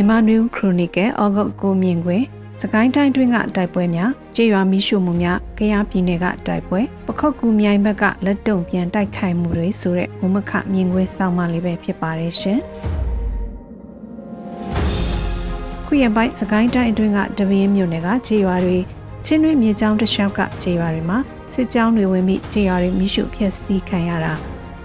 မြန်မာနယူးခရိုနီကယ်ဩဂုတ်ကိုမြင်ခွင်စကိုင်းတိုင်းတွင်းကတိုက်ပွဲများကြေးရွာမီးရှို့မှုများကယားပြည်နယ်ကတိုက်ပွဲပခောက်ကူမြိုင်ဘက်ကလက်တုံပြန်တိုက်ခိုက်မှုတွေဆိုတဲ့ဝမခမြင်ကွင်းစောင့်မလေးပဲဖြစ်ပါတယ်ရှင်ခုရပိုင်းစကိုင်းတိုင်းအတွင်းကတပင်းမြို့နယ်ကကြေးရွာတွေချင်းတွင်းမြေကြောင်းတစ်လျှောက်ကကြေးရွာတွေမှာစစ်ကြောင်းတွေဝင်ပြီးကြေးရွာတွေမိရှုဖျက်ဆီးခံရတာ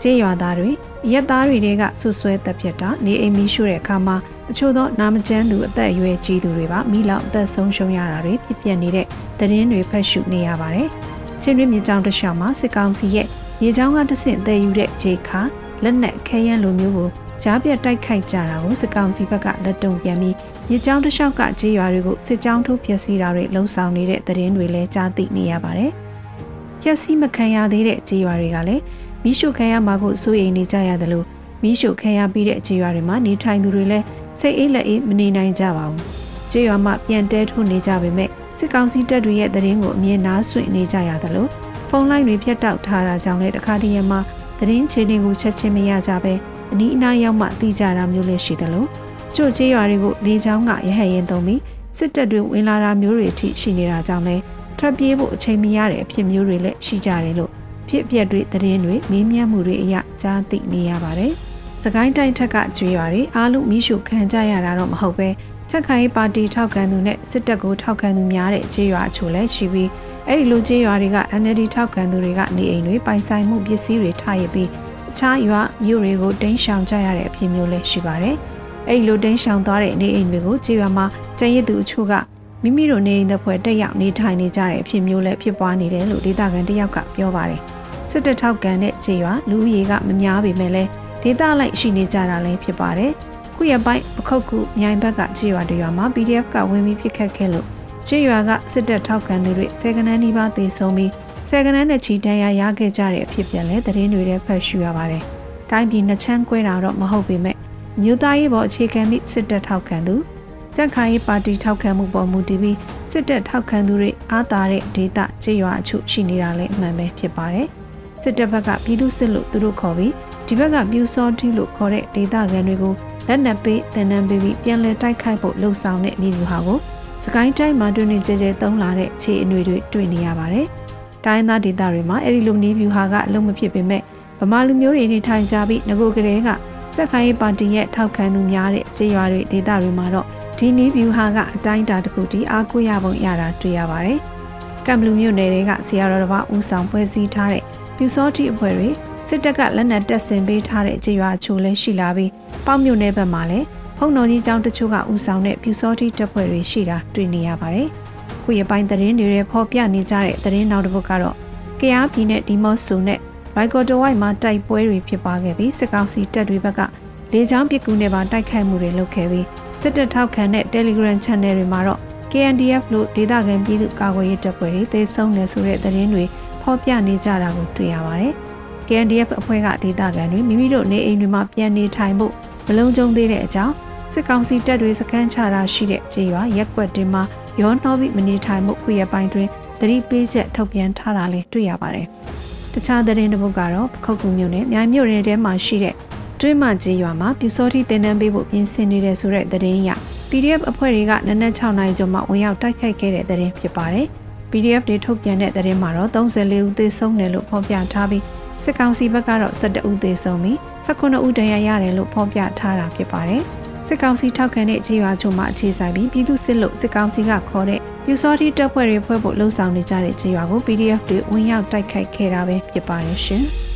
ကြေးရွာသားတွေ ရက်သားတွေတဲကဆွဆွဲတက်ပြက်တာနေအိမ်မိရှုတဲ့အခါမှာအချို့သောနာမကျန်းသူအသက်အရွယ်ကြီးသူတွေပါမိလောက်အသက်ဆုံးရှုံးရတာတွေဖြစ်ပျက်နေတဲ့သတင်းတွေဖတ်ရှုနေရပါတယ်။ချင်းတွင်းမြေကြောင်းတစ်လျှောက်မှာစစ်ကောင်စီရဲ့ရေချောင်းကတဆင့်တည်ယူတဲ့ရေခါလက်နက်ခဲယမ်းလိုမျိုးကိုကြားပြတ်တိုက်ခိုက်ကြတာကိုစစ်ကောင်စီဘက်ကလက်တုံပြန်ပြီးရေချောင်းတစ်လျှောက်ကကြေးရွာတွေကိုစစ်ကြောင်းထိုးဖျက်ဆီးတာတွေလှုံ့ဆော်နေတဲ့သတင်းတွေလည်းကြားသိနေရပါတယ်။ဖျက်ဆီးမခံရသေးတဲ့ကြေးရွာတွေကလည်း မိရှုခံရမှာကိုစိုးရိမ်နေကြရတယ်လို့မိရှုခံရပြီးတဲ့ကြေးရွာတွေမှာနေထိုင်သူတွေလည်းစိတ်အေးလက်အေးမနေနိုင်ကြပါဘူး။ကြေးရွာမှာပြန်တဲထုတ်နေကြပေမဲ့စစ်ကောင်စီတပ်တွေရဲ့သတင်းကိုအမြင်နားဆွင့်နေကြရတယ်လို့ဖုန်းလိုင်းတွေဖြတ်တောက်ထားတာကြောင့်လည်းတခါတည်းမှာသတင်းချေတွေကိုချက်ချင်းမရကြပဲအနီးအနားရောက်မှသိကြတာမျိုးလည်းရှိတယ်လို့ကျို့ကြေးရွာတွေကိုလေချောင်းကရဟတ်ရင်သုံးပြီးစစ်တပ်တွေဝင်လာတာမျိုးတွေအထိရှိနေတာကြောင့်လည်းထွက်ပြေးဖို့အချိန်မရတဲ့အဖြစ်မျိုးတွေလည်းရှိကြတယ်လို့ ဖြစ်ပျက်တွေသတင်းတွေမေးမြန်းမှုတွေအရကြားသိနေရပါတယ်။စကိုင်းတိုင်းထက်ကကျွေးရွာတွေအားလုံးမိရှုခံကြရတာတော့မဟုတ်ပဲချက်ခိုင်ပါတီထောက်ခံသူနဲ့စစ်တပ်ကိုထောက်ခံသူများတဲ့ကြေးရွာအချို့လည်းရှိပြီးအဲ့ဒီလိုကြေးရွာတွေက NLD ထောက်ခံသူတွေကနေအိမ်တွေပိုင်ဆိုင်မှုပစ္စည်းတွေထားရပြီးအခြားရွာမြို့တွေကိုတင်းရှောင်ကြရတဲ့အဖြစ်မျိုးလည်းရှိပါတယ်။အဲ့ဒီလိုတင်းရှောင်သွားတဲ့နေအိမ်တွေကိုကြေးရွာမှာကျန်ရစ်သူအချို့ကမိမိတို့နေအိမ်သက်ဖွဲ့တက်ရောက်နေထိုင်နေကြတဲ့အဖြစ်မျိုးလည်းဖြစ်ပွားနေတယ်လို့ဒေသခံတယောက်ကပြောပါတယ်။ စစ်တပ်ထောက်ကန်တဲ့ခြေရွာလူဦးရေကမများပေမဲ့လည်းဒေသလိုက်ရှိနေကြတာလည်းဖြစ်ပါတယ်။ခုရပိုင်းပခုတ်ကူမြိုင်ဘက်ကခြေရွာတရွာမှာ PDF ကဝင်ပြီးပြစ်ခတ်ခဲ့လို့ခြေရွာကစစ်တပ်ထောက်ကန်သူတွေဆယ်ကနန်းနီးပါးသေဆုံးပြီးဆယ်ကနန်းနဲ့ချီတန်းရရခဲ့ကြတဲ့အဖြစ်ပြန်လဲသတင်းတွေထဲဖတ်ရှုရပါတယ်။တိုင်းပြည်နှချမ်းကွဲတာတော့မဟုတ်ပေမဲ့မြို့သားရေးပေါ်အခြေခံပြီးစစ်တပ်ထောက်ခံသူကြက်ခိုင်ပါတီထောက်ခံမှုပေါ်မူတည်ပြီးစစ်တပ်ထောက်ခံသူတွေအားသာတဲ့ဒေသကြေးရွာအချို့ရှိနေတာလည်းအမှန်ပဲဖြစ်ပါတယ်။ စစ်တပ်ဘက်ကပြည်သူစစ်လို့သူတို့ခေါ်ပြီးဒီဘက်ကပြူစောတိလို့ခေါ်တဲ့ဒေသခံတွေကိုလက်နက်ပေးတန်တန်းပေးပြီးပြန်လည်တိုက်ခိုက်ဖို့လှုံ့ဆော်တဲ့နေမျိုးဟာကိုစကိုင်းတိုင်းမှာတွင်နေကြဲကြဲသုံးလာတဲ့ခြေအနှွေတွေတွေ့နေရပါတယ်။တိုင်းသားဒေသတွေမှာအဲ့ဒီလိုနေပြူဟာကအလုံးမဖြစ်ပေမဲ့ဗမာလူမျိုးတွေနေထိုင်ကြပြီးငကိုကလေးကစက်ခိုင်းပါတီရဲ့ထောက်ခံသူများတဲ့ခြေရွာတွေဒေသတွေမှာတော့ဒီနီးဗျူဟာကအတိုင်းအတာတစ်ခုတည်းအားကိုးရပုံရတာတွေ့ရပါတယ်။ ကမ်ဘလူမြို့နယ်တွေကဆရာတော်တစ်ပါးဦးဆောင်ဖွဲ့စည်းထားတဲ့ပြူစောတိအဖွဲ့တွေစစ်တပ်ကလက်နက်တပ်ဆင်ပေးထားတဲ့ကြေးရွာချိုလည်းရှိလာပြီးပေါ့မြို့နယ်ဘက်မှာလည်းဖုံတော်ကြီးကျောင်းတချို့ကဦးဆောင်တဲ့ပြူစောတိတပ်ဖွဲ့တွေရှိတာတွေ့နေရပါတယ်။ခုရပိုင်းသတင်းတွေဖော်ပြနေကြတဲ့သတင်းနောက်တစ်ပုဒ်ကတော့ကရားပြည်နယ်ဒီမော့ဆိုနဲ့ဘိုင်ကော်တဝိုက်မှာတိုက်ပွဲတွေဖြစ်ပွားခဲ့ပြီးစစ်ကောင်စီတပ်တွေဘက်ကလေကြောင်းပစ်ကူနဲ့ပါတိုက်ခိုက်မှုတွေလုပ်ခဲ့ပြီးစစ်တပ်ထောက်ခံတဲ့ Telegram Channel တွေမှာတော့ KNDF လို့ဒေသခံပြည်သူကာကွယ်ရေးတပ်ဖွဲ့တွေသေဆုံးနေဆိုတဲ့သတင်းတွေဖော်ပြနေကြတာကိုတွေ့ရပါတယ်။ KNDF အဖွဲ့ကဒေသခံတွေမိမိတို့နေအိမ်တွေမှာပြန်နေထိုင်ဖို့မလုံခြုံသေးတဲ့အကြောင်းစစ်ကောင်စီတပ်တွေစခန်းချတာရှိတဲ့ကြေးရွာရက်ကွက်တင်မှာရောနှောပြီးမနေထိုင်မှုခုရပိုင်းတွင်တတိပေးချက်ထုတ်ပြန်ထားတာလည်းတွေ့ရပါတယ်။တခြားသတင်းတစ်ပုဒ်ကတော့ပခုတ်ကူမြို့နယ်မြိုင်မြို့နယ်ထဲမှာရှိတဲ့ တွင်းမကြီးရွာမှာပြူစောတိတင်နန်းပေးဖို့ပြင်ဆင်နေတဲ့ဆိုတဲ့သတင်းအရ PDF အဖွဲ့တွေကနနက်6နိုင်ကျော်မှဝင်ရောက်တိုက်ခိုက်ခဲ့တဲ့သတင်းဖြစ်ပါတယ်။ PDF တွေထုတ်ပြန်တဲ့သတင်းမှာတော့34ဦးသေဆုံးတယ်လို့ဖော်ပြထားပြီးစစ်ကောင်စီဘက်ကတော့12ဦးသေဆုံးပြီး19ဦးဒဏ်ရာရတယ်လို့ဖော်ပြထားတာဖြစ်ပါတယ်။စစ်ကောင်စီထောက်ခံတဲ့ကြေးရွာချို့မှအခြေဆိုင်ပြီးပြည်သူစစ်လို့စစ်ကောင်စီကခေါ်တဲ့ပြူစောတိတပ်ဖွဲ့တွေဖွဲ့ဖို့လှုံ့ဆော်နေကြတဲ့ကြေးရွာကို PDF တွေဝင်ရောက်တိုက်ခိုက်ခဲ့တာပဲဖြစ်ပါတယ်ရှင်။